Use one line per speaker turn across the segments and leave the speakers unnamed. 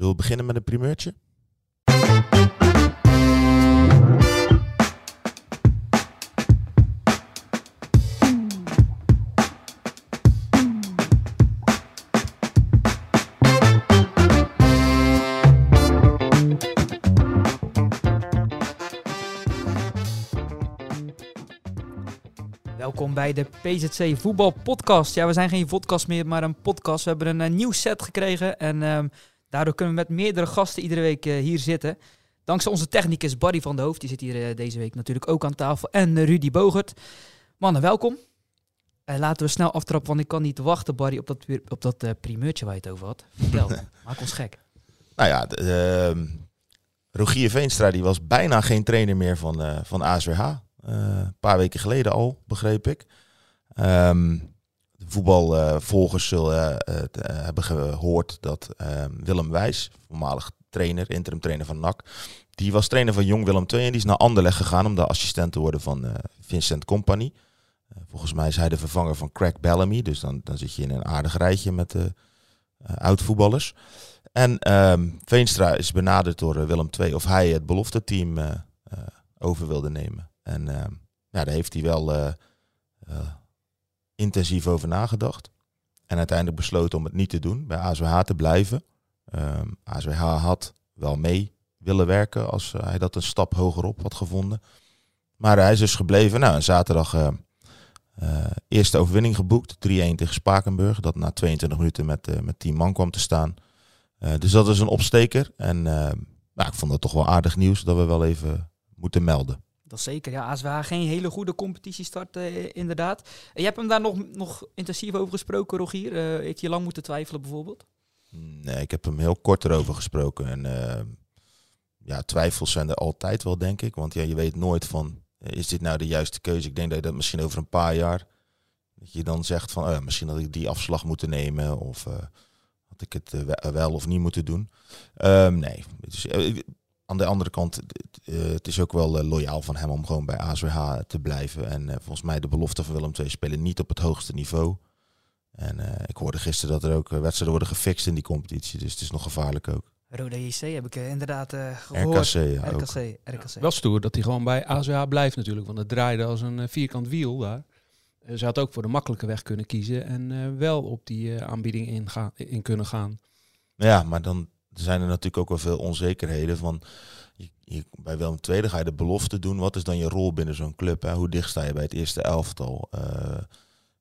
Zullen we beginnen met een primeurtje?
Welkom bij de PZC Voetbal Podcast. Ja, we zijn geen podcast meer, maar een podcast. We hebben een, eh, nieuw set gekregen en ehm, daardoor kunnen we met meerdere gasten iedere week eh, hier zitten. Dankzij onze technicus Barry van de Hoofd, die zit hier eh, deze week natuurlijk ook aan tafel. En eh, Rudy Bogert. Mannen, welkom. Eh, laten we snel aftrappen, want ik kan niet wachten, Barry, op dat, op dat primeurtje waar je het over had. Vertel, maak ons gek.
Nou ja, de, ehm, Rogier Veenstra die was bijna geen trainer meer van, van ASWH. Een paar weken geleden al, begreep ik. Ehm, de voetbalvolgers zullen eh, eh, hebben gehoord dat ehm, Willem Wijs, voormalig trainer, interim trainer van NAC, die was trainer van Jong Willem II en die is naar Anderlecht gegaan om de assistent te worden van eh, Vincent Company. Volgens mij is hij de vervanger van Craig Bellamy, dus dan, dan zit je in een aardig rijtje met de oud-voetballers. En ehm, Veenstra is benaderd door Willem II of hij het belofteteam eh, eh, over wilde nemen. En ehm, ja, daar heeft hij wel eh, intensief over nagedacht. En uiteindelijk besloten om het niet te doen, bij ASWH te blijven. ASWH had wel mee willen werken als eh, hij dat een stap hogerop had gevonden. Maar hij is dus gebleven. Nou, zaterdag eh, eh, eerste overwinning geboekt. 3-1 tegen Spakenburg. Dat na 22 minuten met, met 10 man kwam te staan. Dus dat is een opsteker. En nou, ik vond het toch wel aardig nieuws dat we wel even moeten melden.
Dat zeker, ja. ASWA geen hele goede competitiestart, eh, inderdaad. Je hebt hem daar nog, nog intensief over gesproken, Rogier. Eh, heeft hij lang moeten twijfelen, bijvoorbeeld?
Nee, ik heb hem heel kort erover gesproken. En eh, ja, twijfels zijn er altijd wel, denk ik. Want ja, je weet nooit van, is dit nou de juiste keuze? Ik denk dat je dat misschien over een paar jaar, dat je dan zegt van, oh misschien had ik die afslag moeten nemen. Of had ik het we- wel of niet moeten doen. Ehm, nee, eh, aan de andere kant, het, eh, het is ook wel eh, loyaal van hem om gewoon bij ASWH te blijven. En eh, volgens mij de belofte van Willem II spelen niet op het hoogste niveau. En eh, ik hoorde gisteren dat er ook wedstrijden worden gefixt in die competitie. Dus het is nog gevaarlijk ook.
Rode JC heb ik inderdaad eh, gehoord.
RKC ja, ook.
RKC, RKC.
Wel stoer dat hij gewoon bij ASWH blijft natuurlijk. Want het draaide als een vierkant wiel daar. Ze had ook voor de makkelijke weg kunnen kiezen. En eh, wel op die eh, aanbieding inga- in kunnen gaan.
Ja, maar dan zijn er natuurlijk ook wel veel onzekerheden. Van, je, bij Willem II ga je de belofte doen. Wat is dan je rol binnen zo'n club? Hè? Hoe dicht sta je bij het eerste elftal? Eh,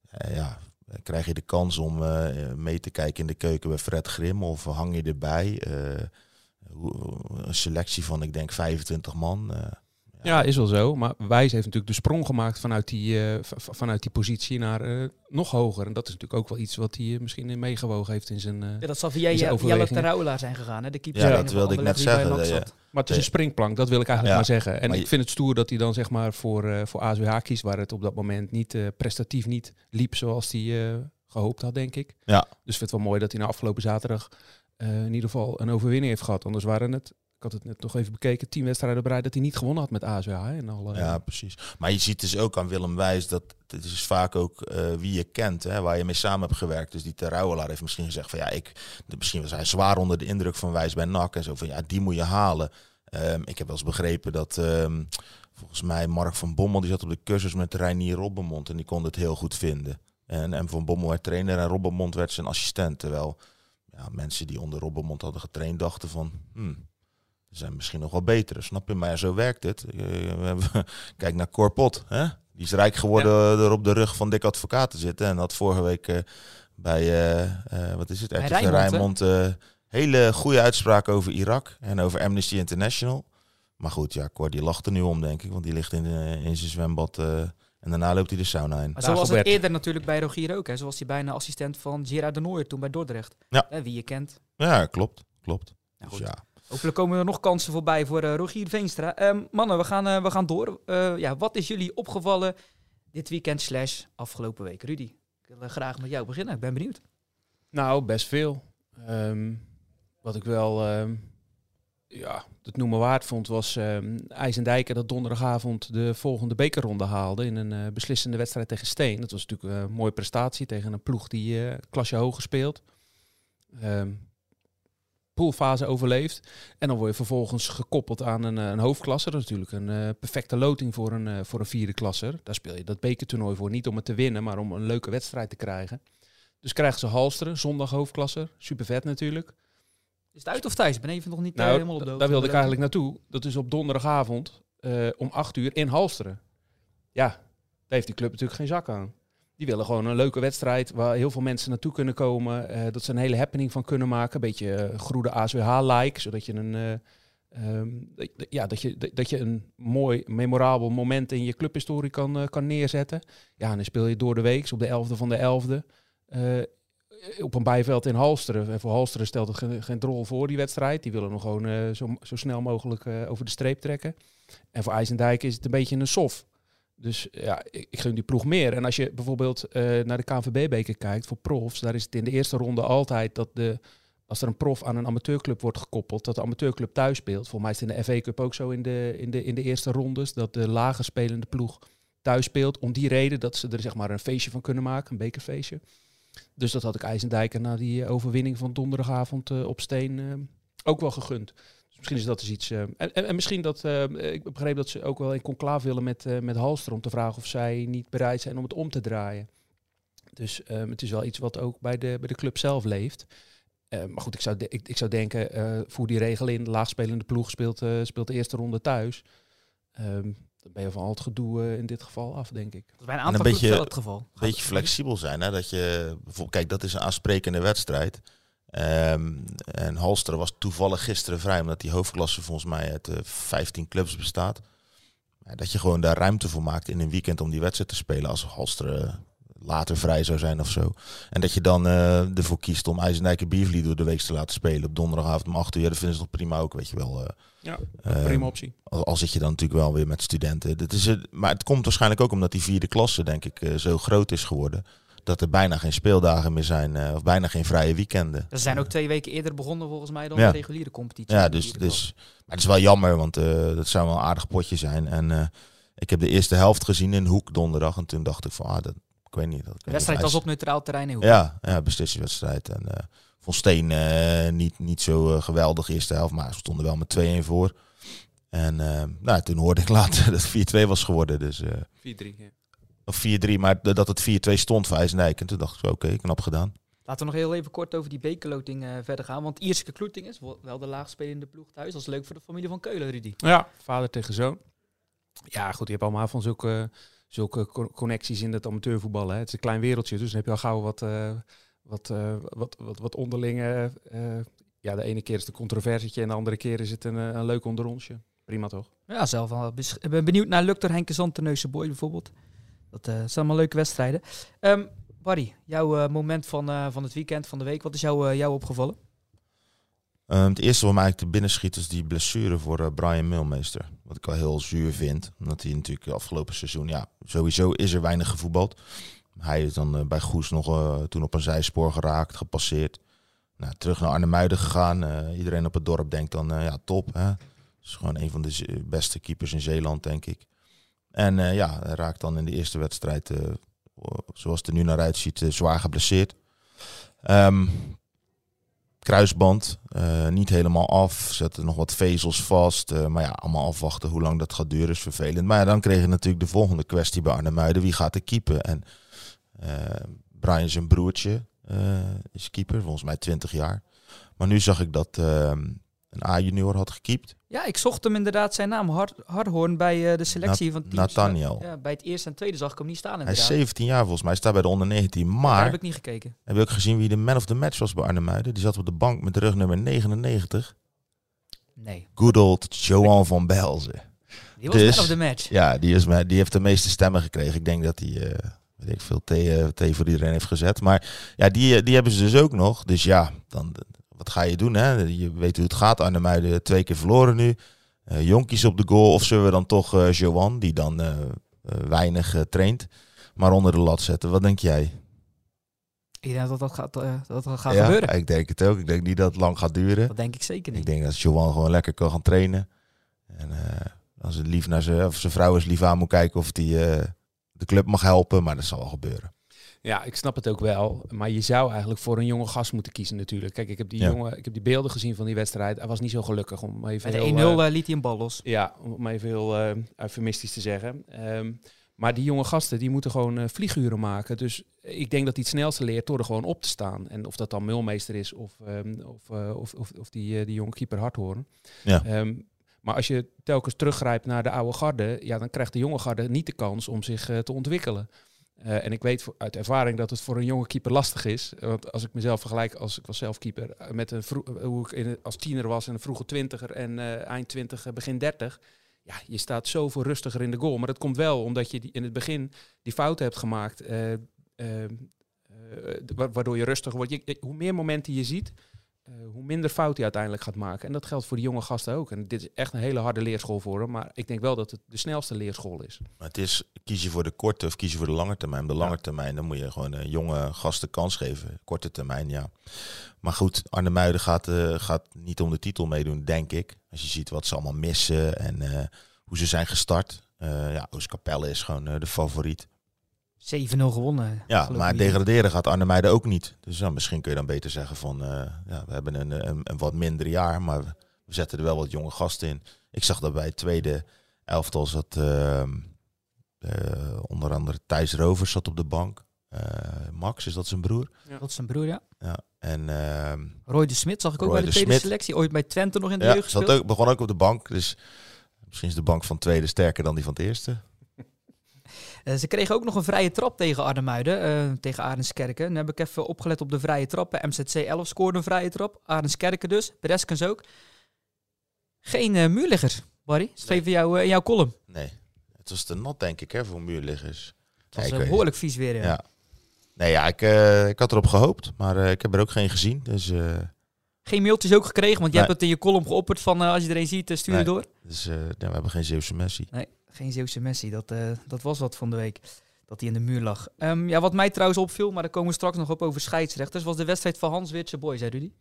eh, ja, krijg je de kans om eh, mee te kijken in de keuken bij Fred Grim? Of hang je erbij? Een selectie van, ik denk, 25 man.
Ja, is wel zo. Maar Wijs heeft natuurlijk de sprong gemaakt vanuit die, eh, vanuit die positie naar eh, nog hoger. En dat is natuurlijk ook wel iets wat hij eh, misschien in meegewogen heeft in zijn... eh,
Ja, dat zal via Jelle? Terrouwla zijn gegaan, hè? De keeper
Ja, dat wilde ik net zeggen, dat.
Maar het is een springplank, dat wil ik eigenlijk
Ja,
maar zeggen. En
maar
ik vind het stoer dat hij dan zeg maar voor, eh voor ASWH kiest, waar het op dat moment niet eh, prestatief niet liep zoals hij eh, gehoopt had, denk ik.
Ja.
Dus ik vind het wel mooi dat hij na afgelopen zaterdag eh, in ieder geval een overwinning heeft gehad. Anders waren het, ik had het net nog even bekeken, tien wedstrijden op dat hij niet gewonnen had met ASWH. En al,
Ja, precies. Maar je ziet dus ook aan Willem Wijs dat het is vaak ook eh, wie je kent, hè, waar je mee samen hebt gewerkt. Dus die Terrouwelaar heeft misschien gezegd van ja, ik, misschien was hij zwaar onder de indruk van Wijs bij NAC en zo van ja, die moet je halen. Ehm, ik heb wel eens begrepen dat ehm, volgens mij Mark van Bommel die zat op de cursus met Reinier Robbenmond en die kon het heel goed vinden. En, en Van Bommel werd trainer en Robbenmond werd zijn assistent. Terwijl ja, mensen die onder Robbenmond hadden getraind dachten van, hmm, er zijn misschien nog wel betere, snap je? Maar ja, zo werkt het. Eh, we hebben- Kijk naar Corpot, hè? Die is rijk geworden door op de rug van dik advocaat te zitten. En had vorige week eh, bij, eh, eh, wat is het, RTV
Rijnmond?
Rijnmond, eh, hele goede uitspraak over Irak en over Amnesty International. Maar goed, ja, Cor die lacht er nu om, denk ik. Want die ligt in, eh, in zijn zwembad eh, en daarna loopt hij de sauna in.
Maar zo was het eerder natuurlijk bij Rogier ook. Hè. Zo was hij bijna assistent van Gerard de Nooijer toen bij Dordrecht.
Ja.
Hè, wie je kent.
Ja, klopt, klopt.
Nou,
Dus
goed.
ja,
Hopelijk komen er nog kansen voorbij voor eh, Rogier Veenstra. Ehm, mannen, we gaan, eh, we gaan door. Eh, ja, wat is jullie opgevallen dit weekend slash afgelopen week? Rudy, ik wil graag met jou beginnen. Ik ben benieuwd.
Nou, best veel. Ehm, wat ik wel ehm, ja, het noemen waard vond, was ehm IJsendijken dat donderdagavond de volgende bekerronde haalde in een beslissende wedstrijd tegen Steen. Dat was natuurlijk een mooie prestatie tegen een ploeg die klasje hoger speelt. Ehm, poolfase overleeft. En dan word je vervolgens gekoppeld aan een, een hoofdklasser. Dat is natuurlijk een perfecte loting voor een, voor een vierde klasser. Daar speel je dat bekertoernooi voor. Niet om het te winnen, maar om een leuke wedstrijd te krijgen. Dus krijgen ze Halsteren, zondag hoofdklasser. Super vet natuurlijk.
Is het uit of thuis? Ik ben even nog niet
nou,
helemaal op de
Daar wilde ik eigenlijk naartoe. Dat is op donderdagavond om 8 uur in Halsteren. Ja, daar heeft die club natuurlijk geen zak aan. Die willen gewoon een leuke wedstrijd waar heel veel mensen naartoe kunnen komen. Uh, dat ze een hele happening van kunnen maken. Een beetje uh, groede ASWH-like, zodat je een... Uh, um, ja, dat je, dat je een mooi, memorabel moment in je clubhistorie kan, kan neerzetten. Ja, en dan speel je door de week, op de 11e van de 11e. op een bijveld in Halsteren. En voor Halsteren stelt het geen, geen drol voor die wedstrijd. Die willen nog gewoon zo, zo snel mogelijk over de streep trekken. En voor IJsendijk is het een beetje een sof. Dus ja, ik, ik gun die ploeg meer. En als je bijvoorbeeld uh, naar de KNVB-beker kijkt voor profs, daar is het in de eerste ronde altijd dat de, als er een prof aan een amateurclub wordt gekoppeld, dat de amateurclub thuis speelt. Volgens mij is het in de FA Cup ook zo in de, in de, in de eerste rondes, dat de lager spelende ploeg thuis speelt. Om die reden dat ze er zeg maar een feestje van kunnen maken, een bekerfeestje. Dus dat had ik IJsendijker na die overwinning van donderdagavond uh, op Steen ook wel gegund. Misschien is dat dus iets. Uh, en, en, misschien dat. Uh, ik begreep dat ze ook wel in conclave willen met, uh, met Halster om te vragen of zij niet bereid zijn om het om te draaien. Dus um, het is wel iets wat ook bij de, bij de club zelf leeft. maar goed, ik zou, ik, ik zou denken, voer die regel in. De laagspelende ploeg speelt, speelt de eerste ronde thuis. Um, dan ben je van al het gedoe in dit geval af, denk ik.
Dat is bij een aantal een beetje, het geval.
Een beetje flexibel zijn. Hè? Dat je, bijvoorbeeld, kijk, dat is een aansprekende wedstrijd. Um, en Halster was toevallig gisteren vrij, omdat die hoofdklasse volgens mij uit uh, 15 clubs bestaat. Dat je gewoon daar ruimte voor maakt in een weekend om die wedstrijd te spelen als Halster uh, later vrij zou zijn of zo. En dat je dan uh, ervoor kiest om IJsendijk en Biervliet door de week te laten spelen op donderdagavond om 8 uur. Ja, dat vinden ze nog prima ook, weet je wel.
Eh. ja, prima optie.
Al, al, zit je dan natuurlijk wel weer met studenten. Dat is het, maar het komt waarschijnlijk ook omdat die vierde klasse, denk ik, zo groot is geworden dat er bijna geen speeldagen meer zijn, uh, of bijna geen vrije weekenden.
Ze zijn ook twee weken eerder begonnen volgens mij dan de reguliere competitie.
Ja, dus, dus maar het is wel jammer, want uh, dat zou wel een aardig potje zijn. En uh, ik heb de eerste helft gezien in Hoek donderdag en toen dacht ik van, ah, dat, ik weet niet. Dat,
de wedstrijd was op neutraal terrein in Hoek.
Ja, ja beslissingswedstrijd. En vond Steen niet, niet zo geweldig eerste helft, maar ze stonden wel met 2-1 voor. En nou, toen hoorde ik later dat het 4-2 was geworden. Dus, 4-3,
ja.
Of 4-3, maar dat het 4-2 stond voor IJsendijk. En toen dacht ik, oké, knap gedaan.
Laten we nog heel even kort over die bekerloting uh, verder gaan. Want Ierse Kloeting is wel de laagspelende ploeg thuis. Dat is leuk voor de familie van Keulen, Rudy.
Ja, vader tegen zoon. Ja, goed, je hebt allemaal van zulke, zulke connecties in het amateurvoetbal. Hè. Het is een klein wereldje, dus dan heb je al gauw wat, uh, wat, uh, wat, wat, wat onderlinge... ja, de ene keer is het een controversietje en de andere keer is het een, een leuk onderonsje. Prima toch?
Ja, zelf wel. Ik ben benieuwd naar Lukter Henke Zanteneuze Boy bijvoorbeeld. Dat uh, zijn allemaal leuke wedstrijden. Um, Barry, jouw uh, moment van, uh, van het weekend, van de week, wat is jou, jou opgevallen?
Um, het eerste wat mij eigenlijk te binnen schiet is die blessure voor Brian Milmeester. Wat ik wel heel zuur vind. Omdat hij natuurlijk afgelopen seizoen, ja, sowieso is er weinig gevoetbald. Hij is dan bij Goes nog toen op een zijspoor geraakt, gepasseerd. Nou, terug naar Arnhemuiden gegaan. iedereen op het dorp denkt dan, ja, top. Hè? is gewoon een van de beste keepers in Zeeland, denk ik. En uh, ja, raakt dan in de eerste wedstrijd, uh, zoals het er nu naar uitziet, uh, zwaar geblesseerd. Um, kruisband, niet helemaal af, zetten nog wat vezels vast. maar ja, allemaal afwachten hoe lang dat gaat duren is vervelend. Maar ja, dan kreeg je natuurlijk de volgende kwestie bij Arnhem Muiden. Wie gaat er keeper? En Brian zijn broertje is keeper, volgens mij 20 jaar. Maar nu zag ik dat ehm, een A-junior had gekiept.
Ja, ik zocht hem inderdaad zijn naam, Hard, Hardhoorn, bij uh, de selectie van teams.
Nathaniel.
Ja, bij het eerste en tweede zag ik hem niet staan inderdaad.
Hij is 17 jaar volgens mij, hij staat bij de onder 19. Maar...
heb ik niet gekeken.
Heb ook gezien wie de man of the match was bij Arnhem Die zat op de bank met de rug nummer 99.
Nee.
Good old Johan van Belzen.
Die was dus, man of the match.
Ja, die, is, die heeft de meeste stemmen gekregen. Ik denk dat hij... Uh, weet ik veel, thee, thee voor iedereen heeft gezet. Maar ja, die, die hebben ze dus ook nog. Dus ja, dan, wat ga je doen? Hè? Je weet hoe het gaat. Arnhem twee keer verloren nu. Uh, jonkies op de goal. Of zullen we dan toch uh, Johan, die dan uh, weinig traint, maar onder de lat zetten? Wat denk jij?
Ik denk dat dat gaat, dat dat gaat ja, gebeuren.
Ik denk het ook. Ik denk niet dat het lang gaat duren.
Dat denk ik zeker niet.
Ik denk dat Johan gewoon lekker kan gaan trainen. En als het lief naar zijn, of zijn vrouw eens lief aan moet kijken of hij de club mag helpen. Maar dat zal wel gebeuren.
Ja, ik snap het ook wel. Maar je zou eigenlijk voor een jonge gast moeten kiezen natuurlijk. Kijk, ik heb die,
Ja.
jongen, ik heb die beelden gezien van die wedstrijd. Hij was niet zo gelukkig om even
Bij
heel,
de 1-0
eh,
eh, liet hij een bal los.
Ja, om even heel eh, eufemistisch te zeggen. Ehm, maar die jonge gasten, die moeten gewoon eh, vlieguren maken. Dus ik denk dat hij het snelste leert door er gewoon op te staan. En of dat dan Mulmeester is of, ehm, of, of, of, of die, eh, die jonge keeper Harthoorn.
Ja.
Ehm, maar als je telkens teruggrijpt naar de oude garde, ja, dan krijgt de jonge garde niet de kans om zich eh, te ontwikkelen. Eh, en ik weet uit ervaring dat het voor een jonge keeper lastig is. Want als ik mezelf vergelijk, als ik was zelf keeper, eh, met een eh, hoe ik in, als tiener was en een vroege twintiger en eind twintig, begin dertig. Ja, je staat zoveel rustiger in de goal. Maar dat komt wel omdat je in het begin die fouten hebt gemaakt. eh, eh, eh, wa- waardoor je rustiger wordt. Je- hoe meer momenten je ziet, eh, hoe minder fout hij uiteindelijk gaat maken. En dat geldt voor de jonge gasten ook. En dit is echt een hele harde leerschool voor hem. Maar ik denk wel dat het de snelste leerschool is.
Maar het is, kies je voor de korte of kies je voor de lange termijn? De lange termijn, dan moet je gewoon een jonge gasten kans geven. Korte termijn, ja. Maar goed, Arne Muiden gaat, eh, gaat niet om de titel meedoen, denk ik. Als je ziet wat ze allemaal missen en eh, hoe ze zijn gestart. Eh ja, Oostkapelle is gewoon eh, de favoriet.
7-0 gewonnen.
Ja, maar degraderen gaat Arne Muiden ook niet. Dus ja, misschien kun je dan beter zeggen van... eh, ja, we hebben een, een, een wat minder jaar, maar we, zetten er wel wat jonge gasten in. Ik zag dat bij het tweede elftal zat... ehm, eh, onder andere Thijs Rovers zat op de bank. Eh, Max, is dat zijn broer?
Dat is zijn broer, ja.
Ja. En ehm,
Roy de Smit zag ik ook
Roy
bij de
de
tweede
Smit.
selectie. Ooit bij Twente nog in de
ja,
jeugd
zat
gespeeld.
ook, begon ook op de bank. Dus misschien is de bank van het tweede sterker dan die van het eerste.
Eh, ze kregen ook nog een vrije trap tegen Arnhemuiden, eh tegen Arendskerken. Dan heb ik even opgelet op de vrije trappen. MZC 11 scoorde een vrije trap. Arendskerken dus, Breskens ook. Geen eh muurliggers, Barry. Schreef
Nee.
in, jouw, eh, in jouw column.
Nee, het was te nat denk ik hè, voor muurliggers.
Het was
weet-
behoorlijk vies weer. Ja.
Ja. Nee, ja, ik, ik had erop gehoopt, maar ik heb er ook geen gezien. Dus,
Geen mailtjes ook gekregen, want je
Nee.
hebt het in je column geopperd van als je er een ziet, stuur
Nee.
het door.
dus ja, we hebben geen Zeeuwse Messi.
Nee, geen Zeeuwse Messi. Dat, eh, dat was wat van de week. Dat hij in de muur lag. Ehm, ja, wat mij trouwens opviel, maar daar komen we straks nog op over scheidsrechters, was de wedstrijd van Hans Witse Boy, zei Rudy.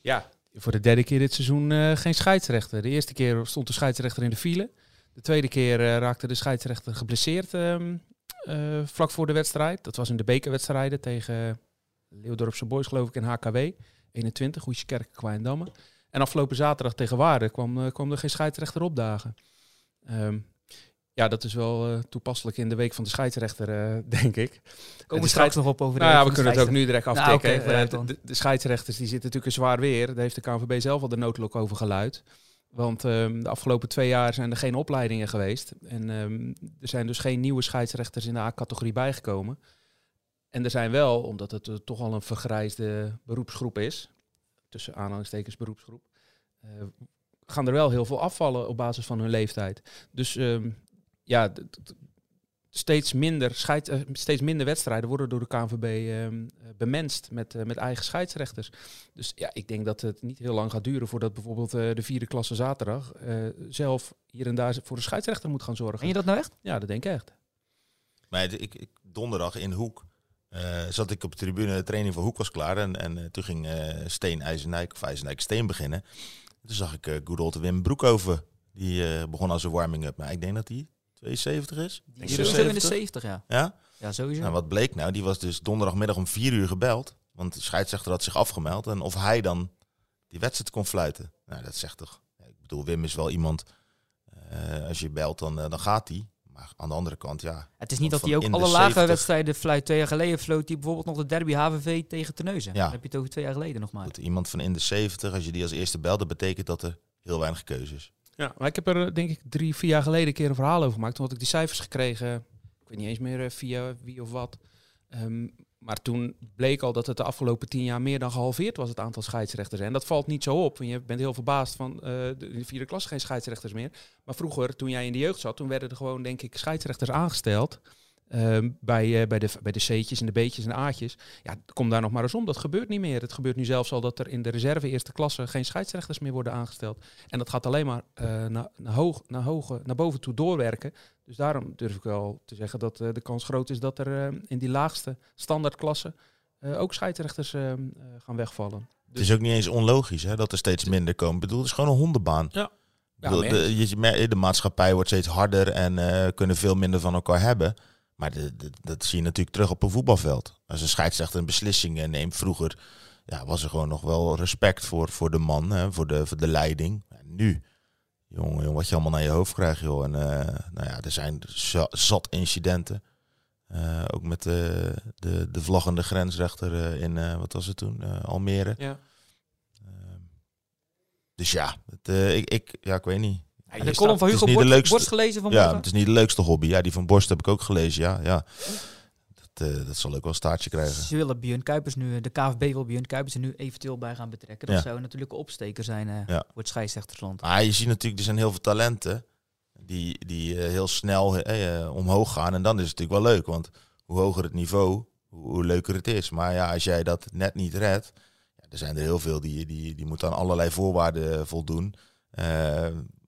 Ja, voor de derde keer dit seizoen eh, geen scheidsrechter. De eerste keer stond de scheidsrechter in de file. De tweede keer eh, raakte de scheidsrechter geblesseerd ehm, eh, vlak voor de wedstrijd. Dat was in de bekerwedstrijden tegen Leeuwdorpse Boys, geloof ik, in HKW. 21, Goesjekerk, Kwaaiendamme. En afgelopen zaterdag tegen Waarden kwam, eh, kwam er geen scheidsrechter opdagen. Ehm, ja, dat is wel eh, toepasselijk in de week van de scheidsrechter, eh, denk ik.
Komen we straks nog op over de
Nou ja, we
de
kunnen het ook nu direct
Nou,
aftikken. Eh, de, de scheidsrechters die zitten natuurlijk in zwaar weer. Daar heeft de KNVB zelf al de noodlok over geluid. Want ehm, de afgelopen twee jaar zijn er geen opleidingen geweest. En ehm, er zijn dus geen nieuwe scheidsrechters in de A-categorie bijgekomen. En er zijn wel, omdat het toch al een vergrijsde beroepsgroep is, tussen aanhalingstekens beroepsgroep, gaan er wel heel veel afvallen op basis van hun leeftijd. Dus ehm, ja, steeds minder, scheid, eh, steeds minder wedstrijden worden door de KNVB ehm, eh, bemenst met, eh, met eigen scheidsrechters. Dus ja, ik denk dat het niet heel lang gaat duren voordat bijvoorbeeld eh, de vierde klasse zaterdag eh, zelf hier en daar voor een scheidsrechter moet gaan zorgen.
Meen je dat nou echt?
Ja, dat denk ik echt.
Maar ik, ik, donderdag in Hoek eh, zat ik op de tribune. De training van Hoek was klaar. En, en toen ging eh, Steen IJzendijk of IJzendijk Steen beginnen. Toen zag ik uh, good old Wim Broekhoven. Die eh, begon als een warming-up. Maar ik denk dat hij 72 is. Je
Sowieso in de
70?
70, ja.
Ja?
Ja, sowieso.
Nou, wat bleek nou? Die was dus donderdagmiddag om 4 uur gebeld. Want de scheidsrechter had zich afgemeld. En of hij dan die wedstrijd kon fluiten. Nou, dat zegt toch... Ik bedoel, Wim is wel iemand... eh, als je belt, dan, eh, dan gaat hij. Maar aan de andere kant, ja...
het is niet dat hij ook alle lage
70.
wedstrijden fluit. Twee jaar geleden floot hij bijvoorbeeld nog de derby HVV tegen Terneuzen.
Ja.
Dan heb je het over twee jaar geleden nog maar.
Goed, iemand van in de 70, als je die als eerste belt, dat betekent dat er heel weinig keuze is.
Ja, maar ik heb er eh, denk ik drie, vier jaar geleden een keer een verhaal over gemaakt. Toen had ik die cijfers gekregen, ik weet niet eens meer eh, via wie of wat. Ehm, maar toen bleek al dat het de afgelopen tien jaar meer dan gehalveerd was het aantal scheidsrechters. En dat valt niet zo op. want Je bent heel verbaasd van uh, de, vierde klas geen scheidsrechters meer. Maar vroeger, toen jij in de jeugd zat, toen werden er gewoon denk ik scheidsrechters aangesteld. Um, bij, uh, bij, de, bij de C'tjes en de B'tjes en A'tjes. Ja, kom daar nog maar eens om. Dat gebeurt niet meer. Het gebeurt nu zelfs al dat er in de reserve eerste klasse geen scheidsrechters meer worden aangesteld. En dat gaat alleen maar uh, naar, naar, hoog, naar, hoge, naar boven toe doorwerken. Dus daarom durf ik wel te zeggen dat uh, de kans groot is dat er uh, in die laagste standaardklasse ook scheidsrechters ehm, gaan wegvallen.
Dus het is ook niet eens onlogisch hè, dat er steeds minder komen. Ik bedoel, het is gewoon een hondenbaan.
Ja.
Bedoel, de, de maatschappij wordt steeds harder en kunnen veel minder van elkaar hebben. Maar de, de- dat zie je natuurlijk terug op een voetbalveld. Als een scheidsrechter een beslissing eh, neemt, vroeger ja, was er gewoon nog wel respect voor, voor de man, hè, voor, de, voor de leiding. Nu, jongen, jongen, wat je allemaal naar je hoofd krijgt, joh. En eh, nou ja, er zijn za- zat incidenten. Eh, ook met de, de, de vlaggende grensrechter in, wat was het toen, Almere.
Ja.
Ehm, dus ja, het, ik, ik, ja, ik weet niet.
En de column van Hugo Borst,
leukste-
Borst gelezen
Ja,
vanmorgen?
het is niet de leukste hobby. Ja, die van Borst heb ik ook gelezen. Ja, ja. Dat, eh, dat zal ook wel een staartje krijgen.
Ze willen Björn Kuipers nu, de KVB wil Björn Kuipers er nu eventueel bij gaan betrekken. Dat
Ja.
zou natuurlijk een opsteker zijn eh,
Ja.
voor het scheidsrechtersland.
Maar je ziet natuurlijk, er zijn heel veel talenten die, die eh, heel snel eh, eh, omhoog gaan. En dan is het natuurlijk wel leuk, want hoe hoger het niveau, hoe, hoe leuker het is. Maar ja, als jij dat net niet redt, ja, er zijn er heel veel die, die, die moeten aan allerlei voorwaarden voldoen.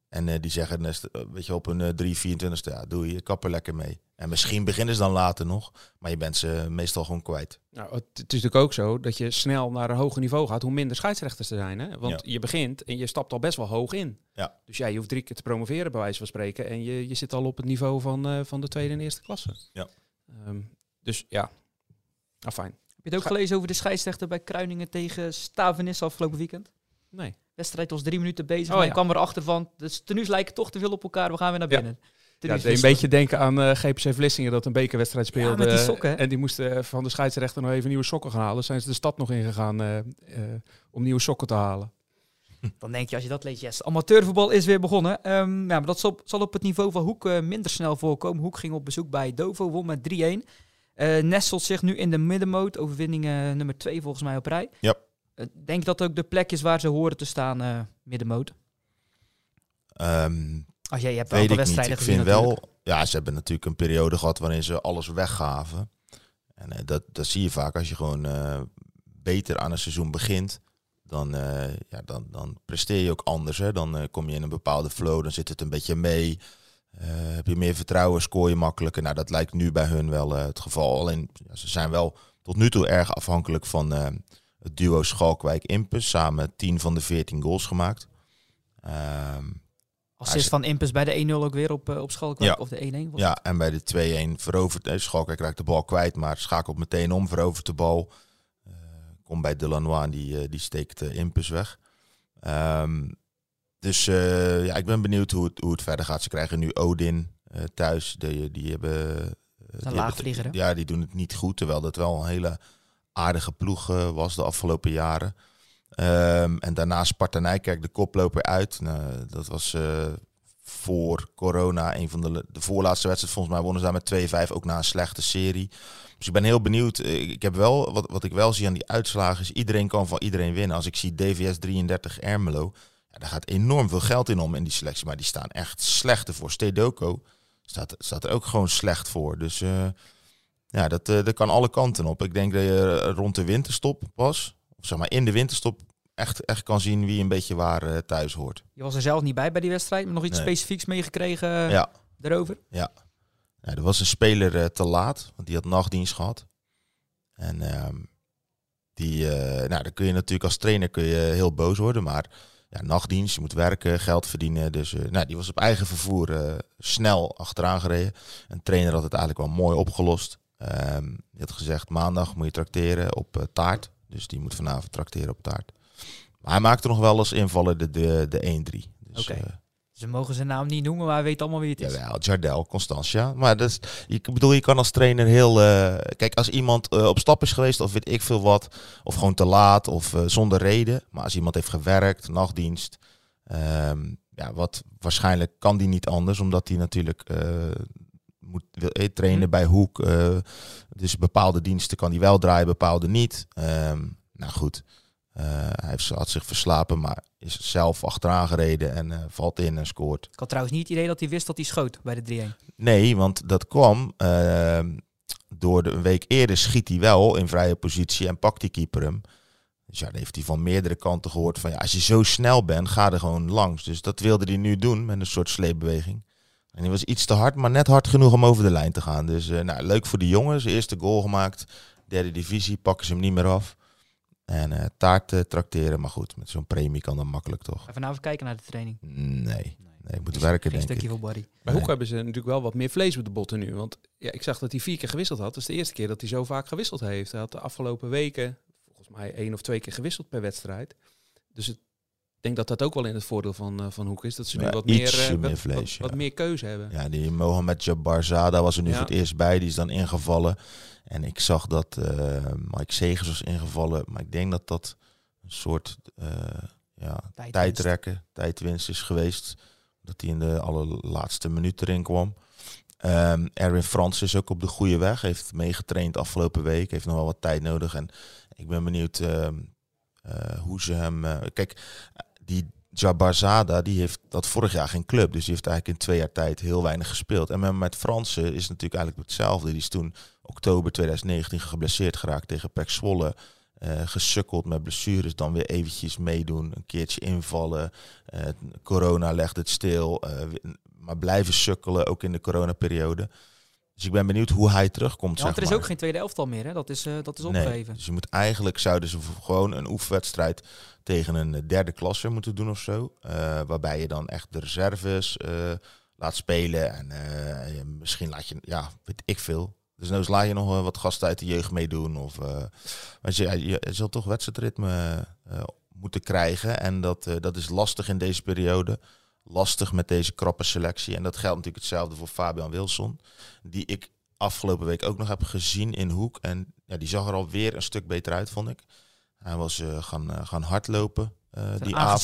Eh, en eh, die zeggen, eh, st- weet je, op een eh, 3, 24ste, ja, doe je kap er lekker mee. En misschien beginnen ze dan later nog, maar je bent ze meestal gewoon kwijt.
Nou, het, is natuurlijk ook zo dat je snel naar een hoger niveau gaat, hoe minder scheidsrechters er zijn. Hè? Want je begint en je stapt al best wel hoog in.
Ja.
Dus ja, je hoeft drie keer te promoveren, bij wijze van spreken. En je, je zit al op het niveau van, eh, van de tweede en eerste klasse.
Ja.
Ehm, dus ja, ah, fijn.
Heb je het ook
Ga-
gelezen over de scheidsrechter bij Kruiningen tegen Stavenis afgelopen weekend?
Nee.
Wedstrijd was drie minuten bezig.
Oh,
en
ja.
kwam erachter van, de tenues lijken toch te veel op elkaar. We gaan weer naar
Ja.
binnen.
Ja, deed een beetje denken aan eh, GPC Vlissingen dat een bekerwedstrijd
Ja,
speelde.
met die sokken, hè?
En die moesten eh, van de scheidsrechter nog even nieuwe sokken gaan halen. Zijn ze de stad nog ingegaan eh, eh, om nieuwe sokken te halen.
Dan denk je, als je dat leest, yes, amateurvoetbal is weer begonnen. Ehm, ja, maar dat zal, zal op het niveau van Hoek eh, minder snel voorkomen. Hoek ging op bezoek bij Dovo, won met 3-1. Eh nestelt zich nu in de middenmoot. Overwinning eh, nummer 2 volgens mij op rij.
Ja.
Eh, denk dat ook de plek is waar ze horen te staan, eh, middenmoot. Als jij je hebt
Weet
aantal
ik niet.
wedstrijden
Ik vind
natuurlijk.
wel, ja, ze hebben natuurlijk een periode gehad waarin ze alles weggaven. En eh, dat, dat zie je vaak als je gewoon beter aan een seizoen begint. Dan, ja, dan, dan presteer je ook anders. Hè? Dan kom je in een bepaalde flow, dan zit het een beetje mee. Heb je meer vertrouwen, scoor je makkelijker. Nou, dat lijkt nu bij hun wel het geval. Alleen, ja, ze zijn wel tot nu toe erg afhankelijk van het duo Schalkwijk-Impus. Samen 10 van de 14 goals gemaakt. Ehm,
Assist van Impus bij de 1-0 ook weer op, eh, op Schalkwijk.
Ja.
Of de 1-1. was
Ja, en bij de 2-1 verovert eh, Schalkwijk raakt de bal kwijt, maar schakelt meteen om, verovert de bal. Eh komt bij Delanois en die, eh, die steekt de Impus weg. Ehm, dus ja, ik ben benieuwd hoe het, hoe het verder gaat. Ze krijgen nu Odin thuis. Die, die hebben... die? Ja, die doen het niet goed, terwijl dat wel een hele aardige ploeg was de afgelopen jaren. Ehm, en daarna Sparta Nijkerk, de koploper uit. Nou, dat was eh, voor corona een van de, de voorlaatste wedstrijd. Volgens mij wonnen ze daar met 2-5, ook na een slechte serie. Dus ik ben heel benieuwd. Ik heb wel, wat, wat ik wel zie aan die uitslagen is, iedereen kan van iedereen winnen. Als ik zie DVS 33 Ermelo, ja, daar gaat enorm veel geld in om in die selectie. Maar die staan echt slecht ervoor. Stedoco staat, staat er ook gewoon slecht voor. Dus eh, ja, dat, eh, dat kan alle kanten op. Ik denk dat je rond de winterstop pas, of zeg maar in de winterstop, echt, echt kan zien wie een beetje waar eh, thuis hoort.
Je was er zelf niet bij bij die wedstrijd, maar nog iets
Nee.
specifieks meegekregen eh,
Ja.
daarover?
Ja, er was een speler te laat, want die had nachtdienst gehad. En ehm, die, nou, dan kun je natuurlijk als trainer kun je heel boos worden, maar ja, nachtdienst, je moet werken, geld verdienen. Dus nou, die was op eigen vervoer snel achteraan gereden. Een trainer had het eigenlijk wel mooi opgelost. Ehm, die had gezegd, maandag moet je trakteren op eh, taart. Dus die moet vanavond trakteren op taart. Maar hij maakte nog wel eens invallen de, de, de 1-3. Dus, eh,
Ze mogen zijn naam niet noemen, maar hij weet allemaal wie het is.
Jawel, Jardel, Constantia. Maar dat is, ik bedoel, je kan als trainer heel... eh, kijk, als iemand op stap is geweest of weet ik veel wat... of gewoon te laat of zonder reden... maar als iemand heeft gewerkt, nachtdienst... ehm, ja, wat waarschijnlijk kan die niet anders... omdat hij natuurlijk moet wil, eh, trainen
Hm.
bij Hoek. eh, dus bepaalde diensten kan hij wel draaien, bepaalde niet. Ehm, nou goed, Eh, hij heeft, had zich verslapen... maar is zelf achteraan gereden en valt in en scoort.
Ik had trouwens niet het idee dat hij wist dat hij schoot bij de 3-1.
Nee, want dat kwam ehm, door de, een week eerder schiet hij wel in vrije positie en pakt die keeper hem. Dus ja, dan heeft hij van meerdere kanten gehoord van ja, als je zo snel bent, ga er gewoon langs. Dus dat wilde hij nu doen met een soort sleepbeweging. En hij was iets te hard, maar net hard genoeg om over de lijn te gaan. Dus eh, nou, leuk voor de jongens. Eerste goal gemaakt. Derde divisie, pakken ze hem niet meer af. En eh taart trakteren, maar goed, met zo'n premie kan dat makkelijk toch?
Vanavond kijken naar de training.
Nee, Nee, ik moet werken,
Geen
denk
stukje
ik.
voor Barry.
Bij
Nee.
Hoek hebben ze natuurlijk wel wat meer vlees op de botten nu. Want ja, ik zag dat hij vier keer gewisseld had. Dat is de eerste keer dat hij zo vaak gewisseld heeft. Hij had de afgelopen weken volgens mij één of twee keer gewisseld per wedstrijd. Dus het, ik denk dat dat ook wel in het voordeel van, eh, van Hoek is. Dat ze nu
Ja,
wat meer, eh,
meer
wat,
vlees,
wat,
ja.
wat meer keuze hebben.
Ja, die Mohamed Jabbar Zada was er nu
Ja.
voor het eerst bij. Die is dan ingevallen. En ik zag dat eh, Mike Segers was ingevallen. Maar ik denk dat dat een soort ja,
Tijdwinst.
tijdrekken, tijdwinst is geweest. Dat hij in de allerlaatste minuut erin kwam. Ehm Erwin Frans is ook op de goede weg. Heeft meegetraind afgelopen week. Heeft nog wel wat tijd nodig. En ik ben benieuwd ehm, eh, hoe ze hem... kijk, die Jabbar Zada, die heeft dat vorig jaar geen club. Dus die heeft eigenlijk in twee jaar tijd heel weinig gespeeld. En met, met Fransen is het natuurlijk eigenlijk hetzelfde. Die is toen oktober 2019 geblesseerd geraakt tegen Pek Zwolle. Eh, gesukkeld met blessures, dan weer eventjes meedoen, een keertje invallen. Eh, corona legt het stil, eh, maar blijven sukkelen, ook in de coronaperiode. Dus ik ben benieuwd hoe hij terugkomt.
Ja, want er is
maar.
ook geen tweede elftal meer, hè? Dat is, eh, dat is
Nee,
opgegeven.
dus je moet eigenlijk zouden ze gewoon een oefenwedstrijd tegen een eh, derde klasse moeten doen of zo. Eh, waarbij je dan echt de reserves laat spelen. En je- misschien laat je, ja, weet ik veel. Dus nou laat je nog wat gasten uit de jeugd meedoen. Of, want je, je, je zult toch wedstrijdritme moeten krijgen. En dat, dat is lastig in deze periode. Lastig met deze krappe selectie. En dat geldt natuurlijk hetzelfde voor Fabian Wilson. Die ik afgelopen week ook nog heb gezien in Hoek. En ja, die zag er alweer een stuk beter uit, vond ik. Hij was eh, gaan, eh, gaan hardlopen
Zijn
die avond.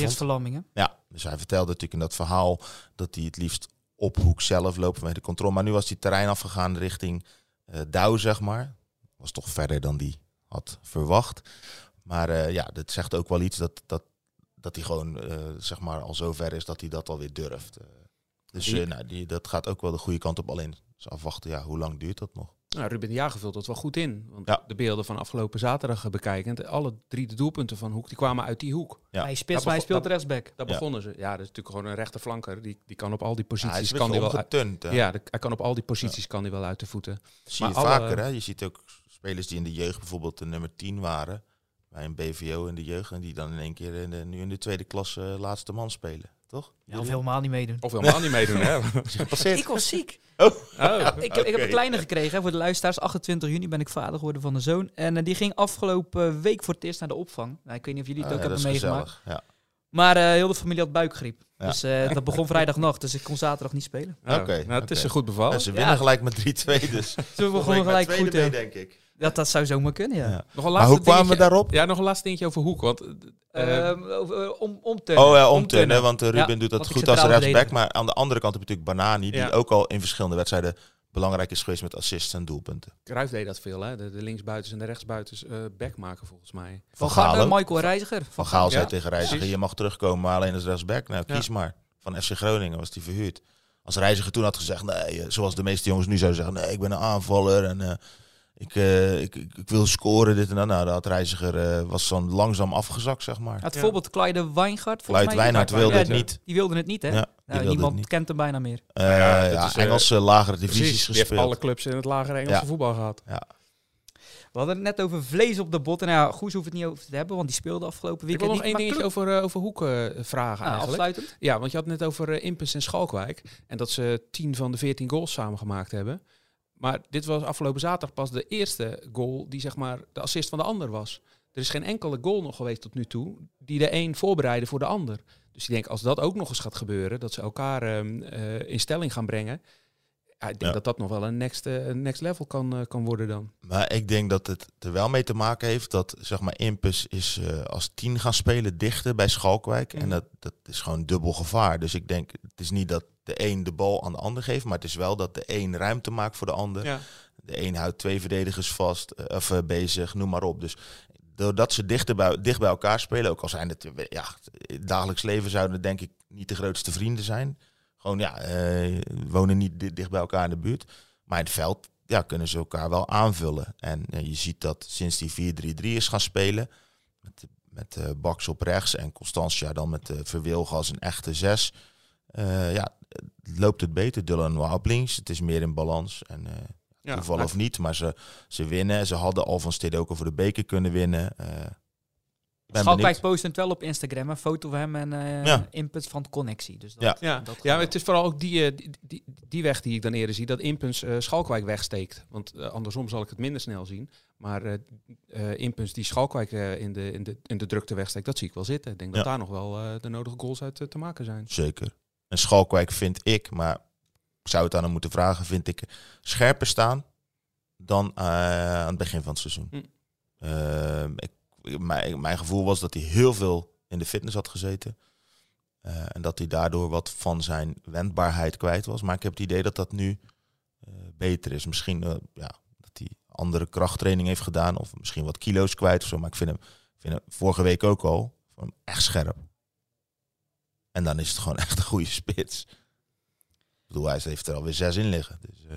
Ja, dus hij vertelde natuurlijk in dat verhaal dat hij het liefst op Hoek zelf loopt vanwege de controle. Maar nu was hij terrein afgegaan richting eh Douw, zeg maar. Was toch verder dan die had verwacht. Maar ja, dat zegt ook wel iets dat, dat, dat hij gewoon eh, zeg maar al zo ver is dat hij dat alweer durft. Eh, dus eh, nou, die, dat gaat ook wel de goede kant op. Alleen dus afwachten, ja, hoe lang duurt dat nog?
Nou, Ruben de Jager vult dat wel goed in. Want
Ja.
de beelden van afgelopen zaterdag bekijkend, alle drie de doelpunten van Hoek, die kwamen uit die hoek.
Ja.
Hij maar hij speelt rechtsback.
Daar
Ja.
begonnen ze. Ja, dat is natuurlijk gewoon een rechterflanker. Die, die kan op al die
Ja, hij
posities
is
kan die wel uit, ja, de- hij kan op al die posities kan die wel uit de voeten.
zie je
maar alle-
vaker. Hè? Je ziet ook spelers die in de jeugd bijvoorbeeld de nummer 10 waren. Bij een BVO in de jeugd. En die dan in één keer in de, nu in de tweede klasse eh, laatste man spelen. Toch?
Ja, of helemaal niet meedoen.
Of helemaal niet meedoen, hè?
Ik was ziek.
Oh,
Ik, heb, ik heb een kleine gekregen hè, voor de luisteraars. 28 juni ben ik vader geworden van een zoon. En eh, die ging afgelopen week voor het eerst naar de opvang. Nou, ik weet niet of jullie het
Ah,
ook
ja,
hebben meegemaakt.
gezellig. Ja.
Maar eh, heel de familie had buikgriep.
Ja.
Dus eh, dat begon vrijdagnacht. Dus ik kon zaterdag niet spelen.
Oh,
Oké,
nou, het is er goed bevallen.
En ze winnen
Ja.
gelijk met 3-2. Dus
we gewoon gelijk goed.
mee, denk ik.
Dat, dat zou zomaar kunnen, ja.
Ja.
Nog een
Maar hoe kwamen we daarop?
Ja, nog een laatste dingetje over Hoek. Want eh,
Ehm, over, eh, om, omturnen.
Oh ja,
omturnen.
omturnen. Want eh, Ruben
Ja,
doet dat goed als rechtsback. Maar aan de andere kant heb je natuurlijk Banani. Die
Ja.
ook al in verschillende wedstrijden belangrijk is geweest met assists en doelpunten.
Cruijff deed dat veel, hè? De, de linksbuitens en de rechtsbuitens eh back maken, volgens mij.
Van
Gaal ook.
Michael Reiziger.
Van Gaal zei
Ja,
tegen Reiziger,
precies.
je mag terugkomen, maar alleen als rechtsback. Nou,
Ja.
kies maar. Van FC Groningen was die verhuurd. Als Reiziger toen had gezegd, nee, zoals de meeste jongens nu zouden zeggen, nee, ik ben een aanvaller en eh, ik, eh, ik, ik, ik wil scoren, dit en dat. Nou, dat had Reiziger, eh, was dan langzaam afgezakt, zeg maar.
Het
Ja.
voorbeeld Clyde mij.
Wijngaard
Ja,
wilde
ja,
het
ja.
niet.
Die wilde het niet, hè?
Ja,
Nou, niemand
niet.
kent hem bijna meer.
Eh,
ja,
ja,
is,
Engelse lagere divisies
Precies, die heeft
gespeeld.
alle clubs in het lagere Engelse
Ja.
voetbal gehad.
We hadden het net over vlees op de botten. Nou ja, Goes hoeft het niet over te hebben, want die speelde afgelopen
Ik
weekend
wil nog één dingetje over, over Hoek eh, vragen
Ah,
eigenlijk.
afsluitend.
Ja, want je had het net over uh, Impus en Schalkwijk. En dat ze 10 van de 14 goals samen gemaakt hebben. Maar dit was afgelopen zaterdag pas de eerste goal die zeg maar de assist van de ander was. Er is geen enkele goal nog geweest tot nu toe die de een voorbereidde voor de ander. Dus ik denk als dat ook nog eens gaat gebeuren, dat ze elkaar eh, in stelling gaan brengen. Ja, ik denk
Ja.
dat dat nog wel een next, eh, next level kan, eh, kan worden dan.
Maar ik denk dat het er wel mee te maken heeft dat zeg maar Impus is als tien gaan spelen dichter bij Schalkwijk.
Mhm.
En dat, dat is gewoon dubbel gevaar. Dus ik denk, het is niet dat de een de bal aan de ander geeft, maar het is wel dat de een ruimte maakt voor de ander.
Ja.
De een houdt twee verdedigers vast, eh, of eh, bezig, noem maar op. Dus doordat ze dichter bij, dicht bij elkaar spelen, ook al zijn het, ja, het dagelijks leven zouden het denk ik niet de grootste vrienden zijn. Gewoon ja, eh, wonen niet di- dicht bij elkaar in de buurt. Maar in het veld ja, kunnen ze elkaar wel aanvullen. En je ziet dat sinds die 4-3-3 is gaan spelen, met, met Baks op rechts en Constantia dan met uh, Verwilgen als een echte zes. ja, loopt het beter. Dylan op links, het is meer in balans. En eh
Ja,
toeval
maar-
of niet, maar ze, ze winnen. Ze hadden al van Stede ook over de beker kunnen winnen. Eh, ben
Schalkwijk post het wel op Instagram, een foto van hem en eh
Ja.
inputs van de connectie. Dus dat,
Ja.
Ja,
dat
ja maar het is vooral ook die, die, die, die weg die ik dan eerder zie, dat Impuns Schalkwijk wegsteekt. Want andersom zal ik het minder snel zien. Maar eh eh, Impuns die Schalkwijk in, de, in, de, in de drukte wegsteekt, dat zie ik wel zitten. Ik denk dat daar nog wel eh, de nodige goals uit te maken zijn.
Zeker. En Schalkwijk vind ik, maar ik zou het aan hem moeten vragen, vind ik scherper staan dan eh, aan het begin van het seizoen.
Hm.
Ehm, ik, mijn, mijn gevoel was dat hij heel veel in de fitness had gezeten. Eh, en dat hij daardoor wat van zijn wendbaarheid kwijt was. Maar ik heb het idee dat dat nu eh, beter is. Misschien ja, dat hij andere krachttraining heeft gedaan. Of misschien wat kilo's kwijt of zo. Maar ik vind hem, vind hem vorige week ook al echt scherp. En dan is het gewoon echt een goede spits. Ik bedoel, hij heeft er alweer zes in liggen. Dus eh,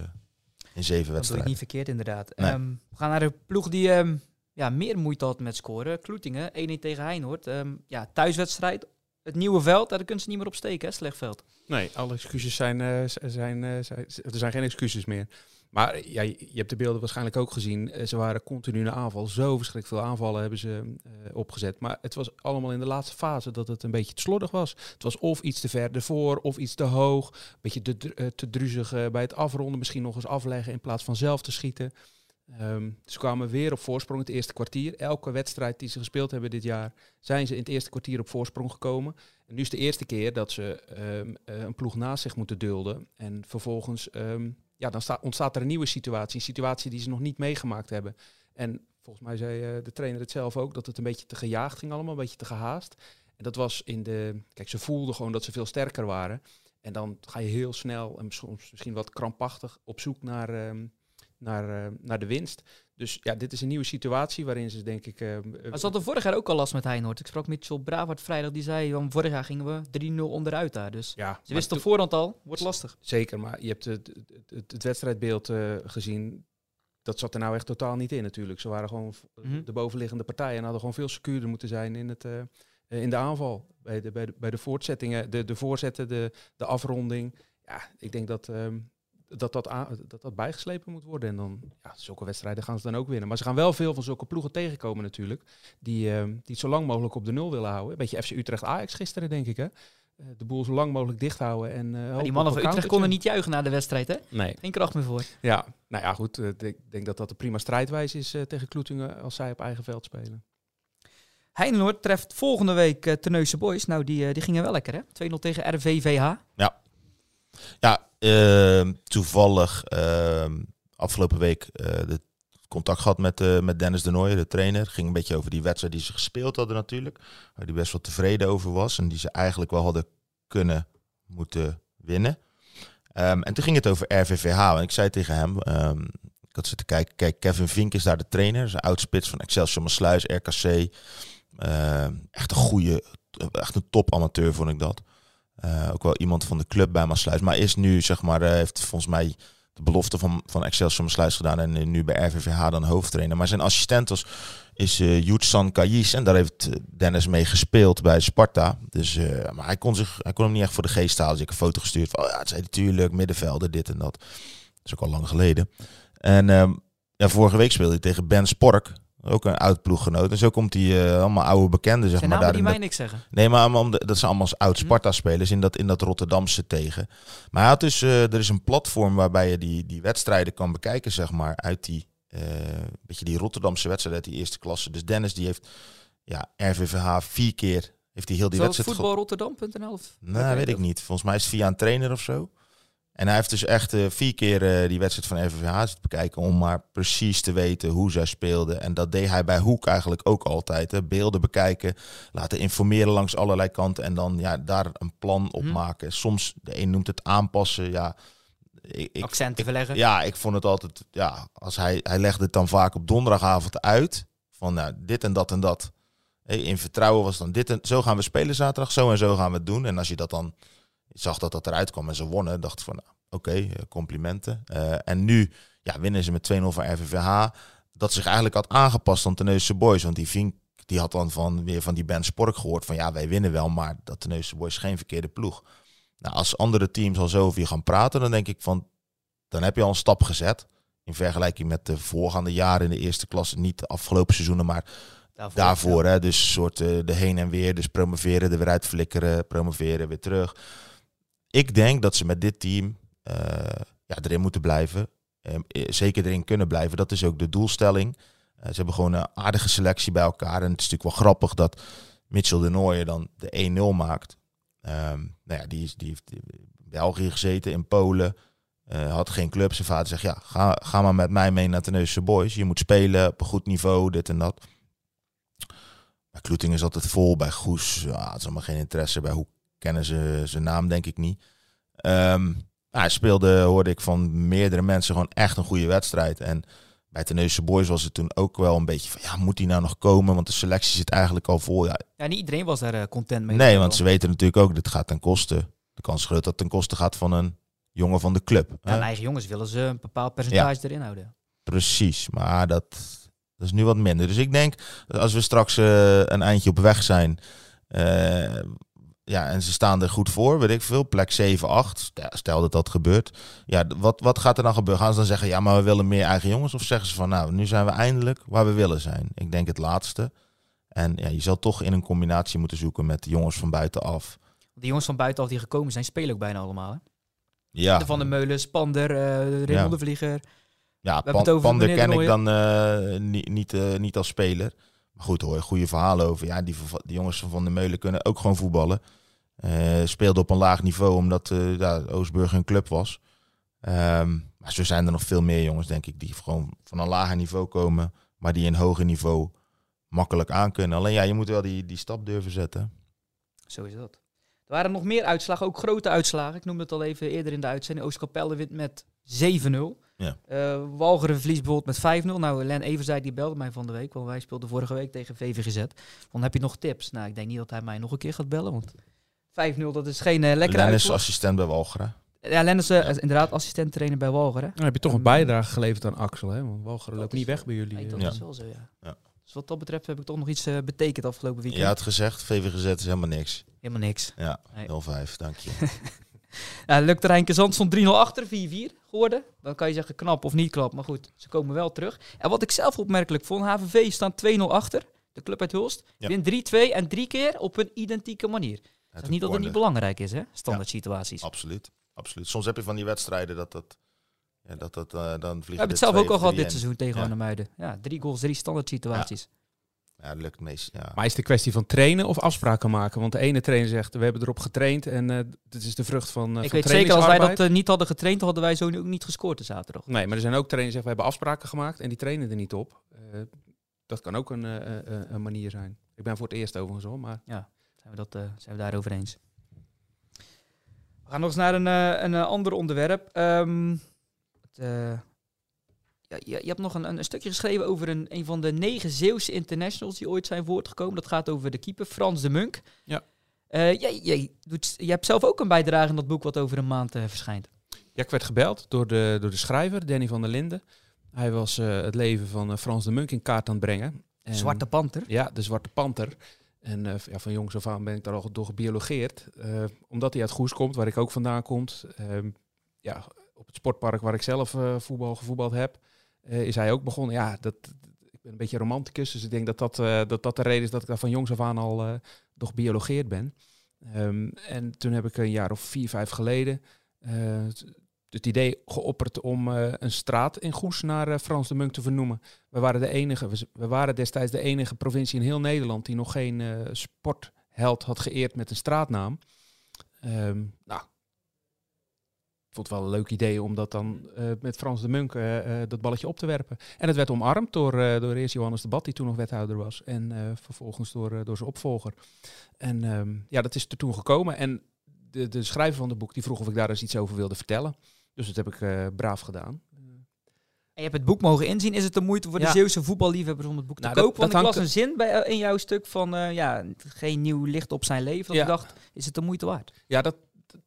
in zeven
Dat doe ik
wedstrijden.
niet verkeerd inderdaad.
Nee.
Ehm, we gaan naar de ploeg die ehm, ja, meer moeite had met scoren. Kloetingen, 1-1 tegen Heinoord. Ehm, ja, thuiswedstrijd. Het nieuwe veld, daar kunnen ze niet meer op steken, hè, slecht veld.
Nee, alle excuses zijn, eh, z- zijn, eh, zijn, er zijn geen excuses meer. Maar ja, je hebt de beelden waarschijnlijk ook gezien. Eh, Ze waren continu in de aanval. Zo verschrikkelijk veel aanvallen hebben ze eh, opgezet. Maar het was allemaal in de laatste fase dat het een beetje te slordig was. Het was of iets te ver ervoor, of iets te hoog. Een beetje te, eh, te druzig eh, bij het afronden. Misschien nog eens afleggen in plaats van zelf te schieten. Ehm, ze kwamen weer op voorsprong het eerste kwartier. Elke wedstrijd die ze gespeeld hebben dit jaar, zijn ze in het eerste kwartier op voorsprong gekomen. En nu is de eerste keer dat ze ehm, eh, een ploeg naast zich moeten dulden. En vervolgens ehm, ja, dan sta- ontstaat er een nieuwe situatie. Een situatie die ze nog niet meegemaakt hebben. En volgens mij zei eh, de trainer het zelf ook, dat het een beetje te gejaagd ging allemaal, een beetje te gehaast. En dat was in de... Kijk, ze voelden gewoon dat ze veel sterker waren. En dan ga je heel snel en soms misschien wat krampachtig op zoek naar, ehm, naar, eh, naar de winst. Dus ja, dit is een nieuwe situatie waarin ze denk ik... eh,
Maar ze hadden vorig jaar ook al last met Heinoord. Ik sprak Mitchell Bravard vrijdag, die zei, van vorig jaar gingen we 3-0 onderuit daar. Dus
ja,
ze wisten op voorhand al, wordt lastig.
Zeker, maar je hebt het, het, het, het wedstrijdbeeld eh, gezien. Dat zat er nou echt totaal niet in natuurlijk. Ze waren gewoon
Mhm.
de bovenliggende partijen en hadden gewoon veel secuurder moeten zijn in, het, in de aanval. Bij de, bij, de, bij de voortzettingen, de, de voorzetten, de, de afronding. Ja, ik denk dat, ehm, dat, dat, dat dat bijgeslepen moet worden. En dan, ja, zulke wedstrijden gaan ze dan ook winnen. Maar ze gaan wel veel van zulke ploegen tegenkomen natuurlijk. Die, ehm, die het zo lang mogelijk op de nul willen houden. Een beetje FC Utrecht-Ajax gisteren, denk ik hè. Eh, De boel zo lang mogelijk dicht houden. En, eh,
die mannen van Utrecht konden niet juichen na de wedstrijd, hè?
Nee.
Geen kracht meer voor.
Ja, nou ja, goed. eh, Ik denk dat dat een prima strijdwijze is tegen Kloetingen als zij op eigen veld spelen.
Heinoord treft volgende week uh, Terneuzen Boys. Nou, die, uh, die gingen wel lekker, hè? 2-0 tegen RVVH.
Ja, uh, toevallig uh, afgelopen week uh, de contact gehad met, uh, met Dennis de Nooijer, de trainer. Ging een beetje over die wedstrijd die ze gespeeld hadden natuurlijk. Waar hij best wel tevreden over was. En die ze eigenlijk wel hadden kunnen moeten winnen. Um, en toen ging het over RVVH. En ik zei tegen hem, ik had zitten kijken, kijk, Kevin Vink is daar de trainer. Zijn oudspits van Excelsior Maasluis, RKC. Echt een goede, echt een top amateur vond ik dat. Uh, ook wel iemand van de club bij Maasluis. Maar is nu, zeg maar, uh, heeft volgens mij de belofte van, van Excelsior Maasluis gedaan. En uh, nu bij RVVH dan hoofdtrainer. Maar zijn assistent is uh, Jutsan Kajis. En daar heeft Dennis mee gespeeld bij Sparta. Dus, maar hij kon, zich, hij kon hem niet echt voor de geest halen. Dus ik heb een foto gestuurd van, oh ja, het zei natuurlijk, middenvelden, dit en dat. Dat is ook al lang geleden. En um, ja, vorige week speelde hij tegen Ben Spork. Ook een oud ploeggenoot. En zo komt hij uh, allemaal oude bekenden, zeg
Zijn
maar.
namen
daar
die mij
dat-
niks zeggen.
Nee, maar om de- dat zijn allemaal oud Sparta-spelers in dat, in dat Rotterdamse tegen. Maar hij had dus, eh, er is een platform waarbij je die, die wedstrijden kan bekijken, zeg maar, uit die, eh beetje die Rotterdamse wedstrijd uit die eerste klasse. Dus Dennis die heeft, ja, RVVH vier keer, heeft hij heel die
dat
wedstrijd...
voetbalrotterdam.nl?
Nou, weet ik niet. Volgens mij is het via een trainer of zo. En hij heeft dus echt eh, vier keer eh, die wedstrijd van RVVH zitten bekijken om maar precies te weten hoe zij speelden. En dat deed hij bij Hoek eigenlijk ook altijd. Hè. Beelden bekijken, laten informeren langs allerlei kanten en dan ja, daar een plan op
Mhm.
maken. Soms, de een noemt het aanpassen, ja. Ik, ik,
Accenten
ik-
verleggen.
ja, ik vond het altijd, ja, als hij, hij legde het dan vaak op donderdagavond uit. Van nou, dit en dat en dat. Hey, in vertrouwen was dan dit en zo gaan we spelen zaterdag, zo en zo gaan we het doen. En als je dat dan zag dat dat eruit kwam en ze wonnen, dacht van nou, oké, eh, complimenten. Eh, en nu ja, winnen ze met 2-0 van RVVH. Dat zich eigenlijk had aangepast aan Teneusse Boys. Want die Vink die had dan van, weer van die Ben Spork gehoord van ja, wij winnen wel, maar dat Teneusse Boys is geen verkeerde ploeg. Nou, als andere teams al zo over je gaan praten, dan denk ik van, dan heb je al een stap gezet. In vergelijking met de voorgaande jaren in de eerste klasse. Niet de afgelopen seizoenen, maar
Daarvoor,
daarvoor. Hè? Dus soort eh, de heen en weer. Dus promoveren, er weer uit flikkeren, promoveren, weer terug. Ik denk dat ze met dit team eh, ja, erin moeten blijven. Ehm, eh, zeker erin kunnen blijven. Dat is ook de doelstelling. Eh, ze hebben gewoon een aardige selectie bij elkaar. En het is natuurlijk wel grappig dat Mitchell de Nooijer dan de 1-0 maakt. Ehm, nou ja, die, is, die heeft in België gezeten, in Polen. had geen club. Zijn vader zegt, ja, ga, ga maar met mij mee naar Tenneuze Boys. Je moet spelen op een goed niveau, dit en dat. Kloeting is altijd vol. Bij Goes, ja, het is allemaal geen interesse. Bij hoe kennen ze zijn naam, denk ik niet. Ehm, nou, hij speelde, hoorde ik van meerdere mensen, gewoon echt een goede wedstrijd. En bij Tenneuze Boys was het toen ook wel een beetje van, ja, moet hij nou nog komen? Want de selectie zit eigenlijk al vol. Ja,
Ja, niet iedereen was daar eh, content mee.
nee, want ze weten natuurlijk ook, dit gaat ten koste. De kans is groot dat het ten koste gaat van een jongen van de club.
Ja, en eigen jongens willen ze een bepaald percentage erin houden.
Precies, maar dat, dat is nu wat minder. Dus ik denk als we straks eh, een eindje op weg zijn. eh, ja, en ze staan er goed voor, weet ik veel, plek 7, 8. Stel- Stel dat dat gebeurt. Ja, wat, wat gaat er dan gebeuren? Gaan ze dan zeggen, ja, maar we willen meer eigen jongens? Of zeggen ze van, nou, nu zijn we eindelijk waar we willen zijn? Ik denk het laatste. En ja, je zal toch in een combinatie moeten zoeken met de jongens van buitenaf.
Die jongens van buitenaf die gekomen zijn, spelen ook bijna allemaal. Hè?
Ja,
De Van der Meulen, Spander, eh Raymond
Ja.
de Vlieger.
Ja, Pan- Pander ken
de
ik dan eh, niet, niet, eh, niet als speler. Maar goed hoor, goede verhalen over. Ja, die, jongens van Van der Meulen kunnen ook gewoon voetballen. Speelden op een laag niveau omdat eh ja, Oostburg een club was. Ehm, maar zo zijn er nog veel meer jongens, denk ik, die gewoon van een lager niveau komen. Maar die een hoger niveau makkelijk aan kunnen. Alleen ja, je moet wel die, die stap durven zetten.
Zo is dat. Er waren nog meer uitslagen, ook grote uitslagen. Ik noemde het al even eerder in de uitzending. Oostkapelle wint met 7-0.
Ja.
Eh, Walcheren verliest bijvoorbeeld met 5-0. Nou, Len Everzij die belde mij van de week, want wij speelden vorige week tegen VVGZ. Van, heb je nog tips? Nou, ik denk niet dat hij mij nog een keer gaat bellen, want 5-0, dat is geen eh lekkere
Len is assistent bij Walcheren.
Ja, Len is eh, inderdaad assistent trainer bij Walcheren.
Dan heb je toch een bijdrage geleverd aan Axel, hè? Want Walcheren
Dat
loopt
is
niet weg bij jullie.
Nee,
eh.
dat
Ja.
is wel zo, ja.
Ja.
Dus wat dat betreft heb ik toch nog iets eh, betekend afgelopen weekend.
Je had gezegd, VVGZ is helemaal niks.
Helemaal niks.
Ja,
Nee.
0-5, dank je.
Ja, Luc Rijnke Zand stond 3-0 achter, 4-4 geworden. Dan kan je zeggen knap of niet knap, maar goed, ze komen wel terug. En wat ik zelf opmerkelijk vond, HVV staat 2-0 achter, de club uit Hulst.
Ja.
Wint 3-2 en drie keer op een identieke manier. Dat is niet dat het niet belangrijk is, hè? Standaard situaties.
Absoluut, absoluut. Soms heb je van die wedstrijden dat dat... Ja, dat, dat eh, dan
We
vliegen
hebben het zelf ook al gehad dit seizoen tegen
Ja.
Ja, drie goals, drie standaard situaties.
Ja, dat lukt meest. Ja.
Maar is het een kwestie van trainen of afspraken maken? Want de ene trainer zegt, we hebben erop getraind en eh dit is de vrucht van uh,
ik weet zeker, als wij dat eh, niet hadden getraind, hadden wij zo nu ook niet gescoord de zaterdag.
Nee, maar er zijn ook trainers die zeggen, we hebben afspraken gemaakt en die trainen er niet op. Eh, dat kan ook een, eh, eh, een manier zijn. Ik ben voor het eerst overigens hoor, maar...
Zijn we, dat, eh, zijn we daarover eens. We gaan nog eens naar een, eh, een ander onderwerp. Ehm, het, eh, ja, je, je hebt nog een, een stukje geschreven over een, een van de negen Zeeuwse internationals die ooit zijn voortgekomen. Dat gaat over de keeper Frans de Munk.
Ja.
Eh, jij, jij, doet, je hebt zelf ook een bijdrage in dat boek wat over een maand eh, verschijnt.
Ja, ik werd gebeld door de, door de schrijver, Danny van der Linden. Hij was eh, het leven van eh, Frans de Munk in kaart aan het brengen. En-
Zwarte Panter.
Ja, de Zwarte Panter. En eh, ja, van jongs af aan ben ik daar al door gebiologeerd. Eh, omdat hij uit Goes komt, waar ik ook vandaan komt. Ehm, ja, op het sportpark waar ik zelf eh, voetbal gevoetbald heb, eh, is hij ook begonnen. Ja, dat, ik ben een beetje romanticus, dus ik denk dat dat, eh, dat dat de reden is dat ik daar van jongs af aan al eh door gebiologeerd ben. Ehm, en toen heb ik een jaar of vier, vijf geleden het idee geopperd om een straat in Goes naar Frans de Munk te vernoemen. We waren, de enige, we, waren destijds de enige provincie in heel Nederland die nog geen sportheld had geëerd met een straatnaam. Ehm, nou, vond het wel een leuk idee om dat dan eh, met Frans de Munk eh, eh, dat balletje op te werpen. En het werd omarmd door, eh, door eerst Johannes de Bad, die toen nog wethouder was. En eh, vervolgens door, eh, door zijn opvolger. En ehm, ja, dat is er toen gekomen. En de, de schrijver van het boek die vroeg of ik daar eens iets over wilde vertellen. Dus dat heb ik eh, braaf gedaan.
En je hebt het boek mogen inzien. Is het de moeite voor de
Ja.
Zeeuwse voetballiefhebbers om het boek
Nou,
te
dat-
kopen? Want
dat
ik las een zin bij, in jouw stuk van eh, ja, geen nieuw licht op zijn leven. Dat
Ja.
ik dacht, is het de moeite waard?
Ja, dat,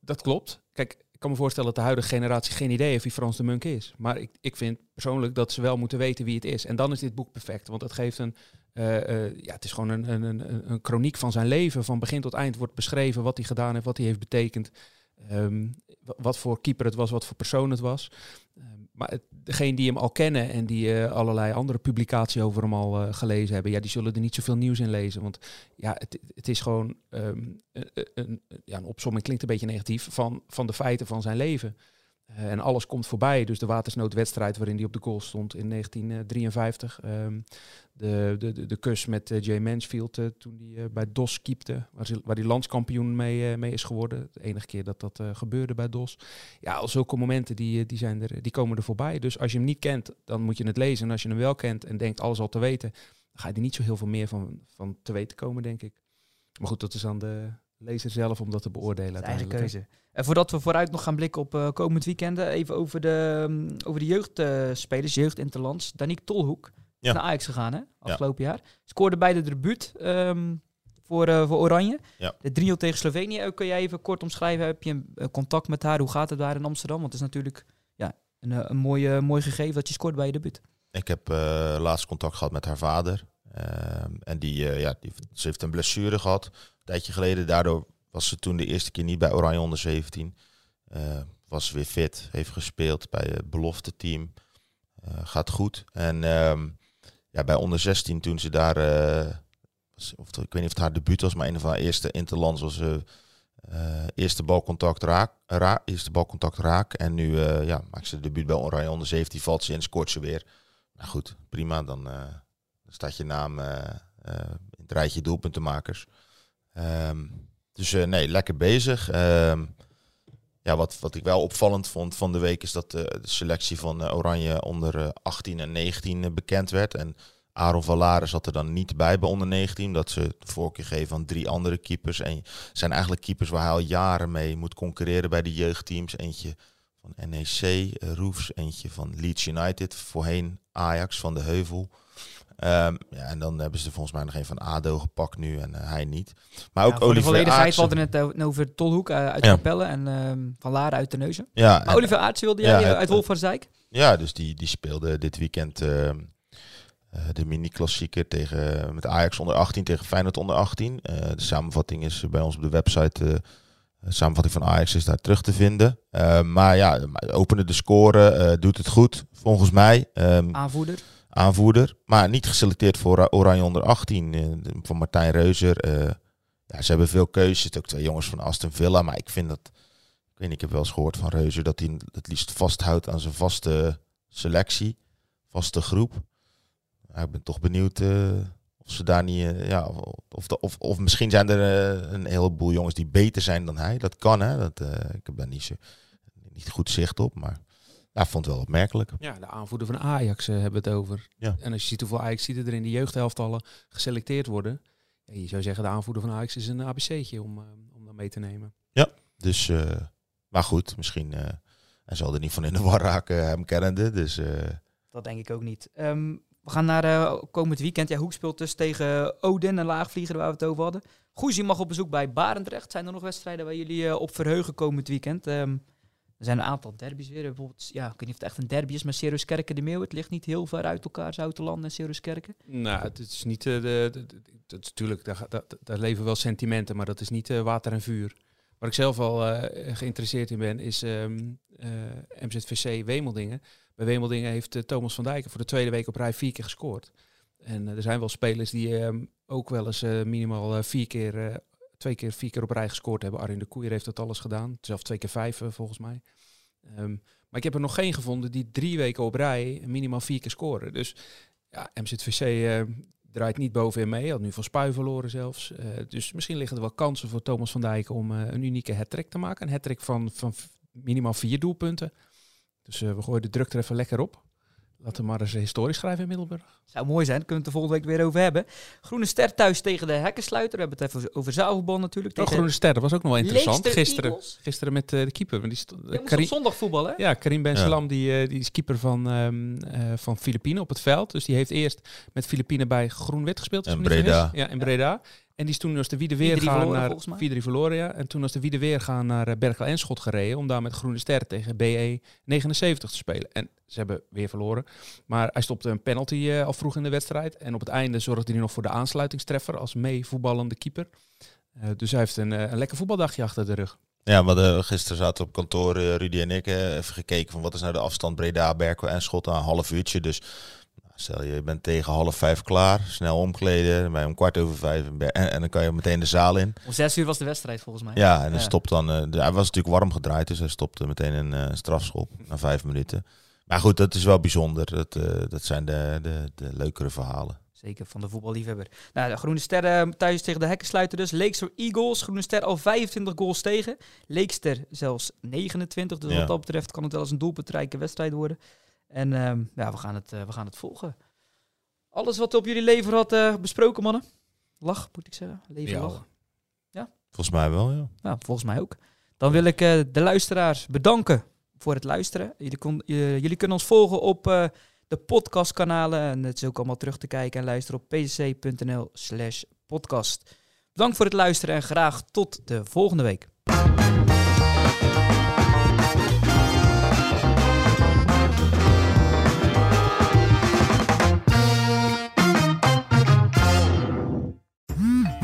dat klopt. Kijk, ik kan me voorstellen dat de huidige generatie geen idee heeft wie Frans de Munk is. Maar ik, ik vind persoonlijk dat ze wel moeten weten wie het is. En dan is dit boek perfect. Want het geeft een. eh, eh, ja, het is gewoon een, een, een, een chroniek van zijn leven. Van begin tot eind wordt beschreven wat hij gedaan heeft, wat hij heeft betekend. Ehm, wa- wat voor keeper het was, wat voor persoon het was. Ehm, Maar degene die hem al kennen en die uh, allerlei andere publicaties over hem al uh, gelezen hebben, ja, die zullen er niet zoveel nieuws in lezen. Want ja, het, het is gewoon een, een, ja, een opzomming klinkt een beetje negatief van, van de feiten van zijn leven. Uh, en alles komt voorbij. Dus de watersnoodwedstrijd waarin hij op de goal stond in 1953. Um, de, de, de, kus met uh, Jay Mansfield uh, toen hij bij DOS keepte, waar hij, landskampioen mee, mee is geworden. De enige keer dat dat gebeurde bij DOS. Ja, al zulke momenten die, die, zijn er, die komen er voorbij. Dus als je hem niet kent, dan moet je het lezen. En als je hem wel kent en denkt alles al te weten, dan ga je er niet zo heel veel meer van, van te weten komen, denk ik. Maar goed, dat is aan de lezer zelf om dat te beoordelen.
Eigen keuze. En voordat we vooruit nog gaan blikken op uh, komend weekend, even over de, um, over de jeugdspelers, uh, jeugdinterlands. Daniek Tolhoek ja. naar Ajax gegaan, hè, afgelopen ja. jaar. Scoorde bij de debuut um, voor, uh, voor Oranje.
Ja.
De 3-0 tegen Slovenië. Kun jij even kort omschrijven? Heb je contact met haar? Hoe gaat het daar in Amsterdam? Want het is natuurlijk ja, een, een mooi, mooi gegeven dat je scoort bij je debuut.
Ik heb laatst contact gehad met haar vader. Ehm, en die, ja, die, ze heeft een blessure gehad, een tijdje geleden. Daardoor was ze toen de eerste keer niet bij Oranje onder 17. Uh, eh, was weer fit, heeft gespeeld bij het belofte team. Uh, gaat goed. En um, ja, bij onder 16 toen ze daar, was, of, ik weet niet of het haar debuut was, maar een van haar eerste interlands was ze eerste balcontact raak, ra eerste balcontact raak. En nu ja, maakt ze de debuut bij Oranje onder 17, valt ze in, scoort ze weer. Nou goed, prima. Dan, dan staat je naam in het rijtje doelpuntenmakers. Um, dus uh, nee, lekker bezig. Uh, ja, wat, wat ik wel opvallend vond van de week is dat uh, de selectie van uh, Oranje onder 18 en 19 bekend werd. En Aaron Valare zat er dan niet bij bij onder 19. Dat ze de voorkeur geven aan drie andere keepers. En zijn eigenlijk keepers waar hij al jaren mee moet concurreren bij de jeugdteams. Eentje van NEC, Roefs. Eentje van Leeds United. Voorheen Ajax van de Heuvel. Um, ja, en dan hebben ze er volgens mij nog een van ADO gepakt nu en uh, hij niet. Maar ook ja, Oliver
de volledigheid, we hadden het over Tolhoek uh, uit ja. Capelle en um, Van Laren uit Terneuzen.
Ja,
maar en, Oliver Aarts wilde jij uit Wolf van Zijk?
Ja, dus die, die speelde dit weekend uh, de mini-klassieker tegen, met Ajax onder 18 tegen Feyenoord onder 18. de samenvatting is bij ons op de website... De samenvatting van Ajax is daar terug te vinden. Maar ja, openen de score, doet het goed, volgens mij. Um,
Aanvoerder
aanvoerder. Maar niet geselecteerd voor Oranje onder 18 uh, van Martijn Reuzer. Uh, ja, ze hebben veel keuzes. Ook twee jongens van Aston Villa. Maar ik vind dat. Ik weet niet, ik heb wel eens gehoord van Reuzer dat hij het liefst vasthoudt aan zijn vaste selectie. Vaste groep. Ik ben toch benieuwd uh, of ze daar niet. ja, of, of, of misschien zijn er een heleboel jongens die beter zijn dan hij. Dat kan, hè. Dat, ik heb daar niet, zo, niet goed zicht op. Maar ja, vond het wel opmerkelijk.
Ja, de aanvoerder van Ajax uh, hebben het over.
Ja.
En als je ziet hoeveel Ajax ziet er in de jeugdhelftallen geselecteerd worden. Ja, je zou zeggen, de aanvoerder van Ajax is een ABC'tje om, uh, om dat mee te nemen.
Ja, dus, uh, maar goed, misschien hij zal er niet van in de war raken, hem kennende. Dus,
dat denk ik ook niet. Um, we gaan naar komend weekend. Ja, Hoek speelt dus tegen Odin, een laagvlieger waar we het over hadden. Goezie mag op bezoek bij Barendrecht. Zijn er nog wedstrijden waar jullie op verheugen komend weekend? Um, er zijn een aantal derbies weer. Bijvoorbeeld, ja, ik weet niet of het echt een derby is, maar Kerken de Meeuw. Het ligt niet heel ver uit elkaar, Zoutenland en Kerken.
Nou, het is niet... Uh, de, de, natuurlijk, daar, daar, daar, leven wel sentimenten, maar dat is niet uh, water en vuur. Waar ik zelf al uh, geïnteresseerd in ben, is um, MZVC Wemeldingen. Bij Wemeldingen heeft Thomas van Dijken voor de tweede week op rij vier keer gescoord. En er zijn wel spelers die um, ook wel eens minimaal vier keer twee keer, vier keer op rij gescoord hebben. Arjen de Koeier heeft dat alles gedaan. Zelf twee keer vijf uh, volgens mij. Um, maar ik heb er nog geen gevonden die drie weken op rij minimaal vier keer scoren. Dus ja, MZVC uh, draait niet bovenin mee. Had nu van Spui verloren zelfs. Uh, dus misschien liggen er wel kansen voor Thomas van Dijk om een unieke hat te maken. Een hat van, van minimaal vier doelpunten. Dus we gooien de druk er even lekker op. Laten we maar eens historisch schrijven in Middelburg.
Zou mooi zijn, daar kunnen we het de volgende week weer over hebben. Groene Ster thuis tegen de Hekkensluiter. We hebben het even over zaalvoetbal natuurlijk.
Oh, Groene Ster, dat was ook nog wel interessant. Gisteren, gisteren met uh, de keeper. Die
uh, Karim, zondag voetbal, hè?
Ja, Karim Ben Salam, die, uh, die is keeper van, um, van Filipine op het veld. Dus die heeft eerst met Filipine bij Groen-Wit gespeeld.
In Breda.
Ja, in Breda. En die is toen als de Wiede weer gaan naar 4-3 verloren, ja. En toen als de Wiede weer gaan naar uh, Berkel en Schot gereden om daar met Groene Ster tegen BE 79 te spelen. En ze hebben weer verloren. Maar hij stopte een penalty uh, al vroeg in de wedstrijd. En op het einde zorgde hij nog voor de aansluitingstreffer als mee voetballende keeper. Uh, dus hij heeft een, een lekker voetbaldagje achter de rug.
Ja, we hadden gisteren zaten we op kantoor, eh, Rudy en ik, eh, even gekeken van wat is nou de afstand Breda, Berkel en Schot aan een half uurtje. Dus stel je bent tegen half vijf klaar, snel omkleden, je om kwart over vijf en, en dan kan je meteen de zaal in.
Om zes uur was de wedstrijd volgens mij.
Ja, en dan
Ja.
stopt dan. eh, de- hij was natuurlijk warm gedraaid, dus hij stopte meteen een eh, strafschop na vijf minuten. Maar goed, dat is wel bijzonder. Dat, eh, dat zijn de, de, de leukere verhalen.
Zeker van de voetballiefhebber. Nou, de Groene Sterren thuis tegen de hekken sluiten dus. Leekster Eagles, Groene Ster al 25 goals tegen. Leekster zelfs 29. Dus
Ja.
wat dat betreft kan het wel eens een doelpuntrijke wedstrijd worden. En ehm, ja, we gaan, het, eh, we gaan het volgen. Alles wat op jullie lever had eh, besproken, mannen. Lach, moet ik zeggen. Leven
Ja,
lach.
Volgens mij wel, ja.
Nou, volgens mij ook. Dan wil ik eh, de luisteraars bedanken voor het luisteren. Jullie, kon, jullie kunnen ons volgen op de podcastkanalen. En het is ook allemaal terug te kijken en luisteren op pcc.nl slash podcast. Bedankt voor het luisteren en graag tot de volgende week.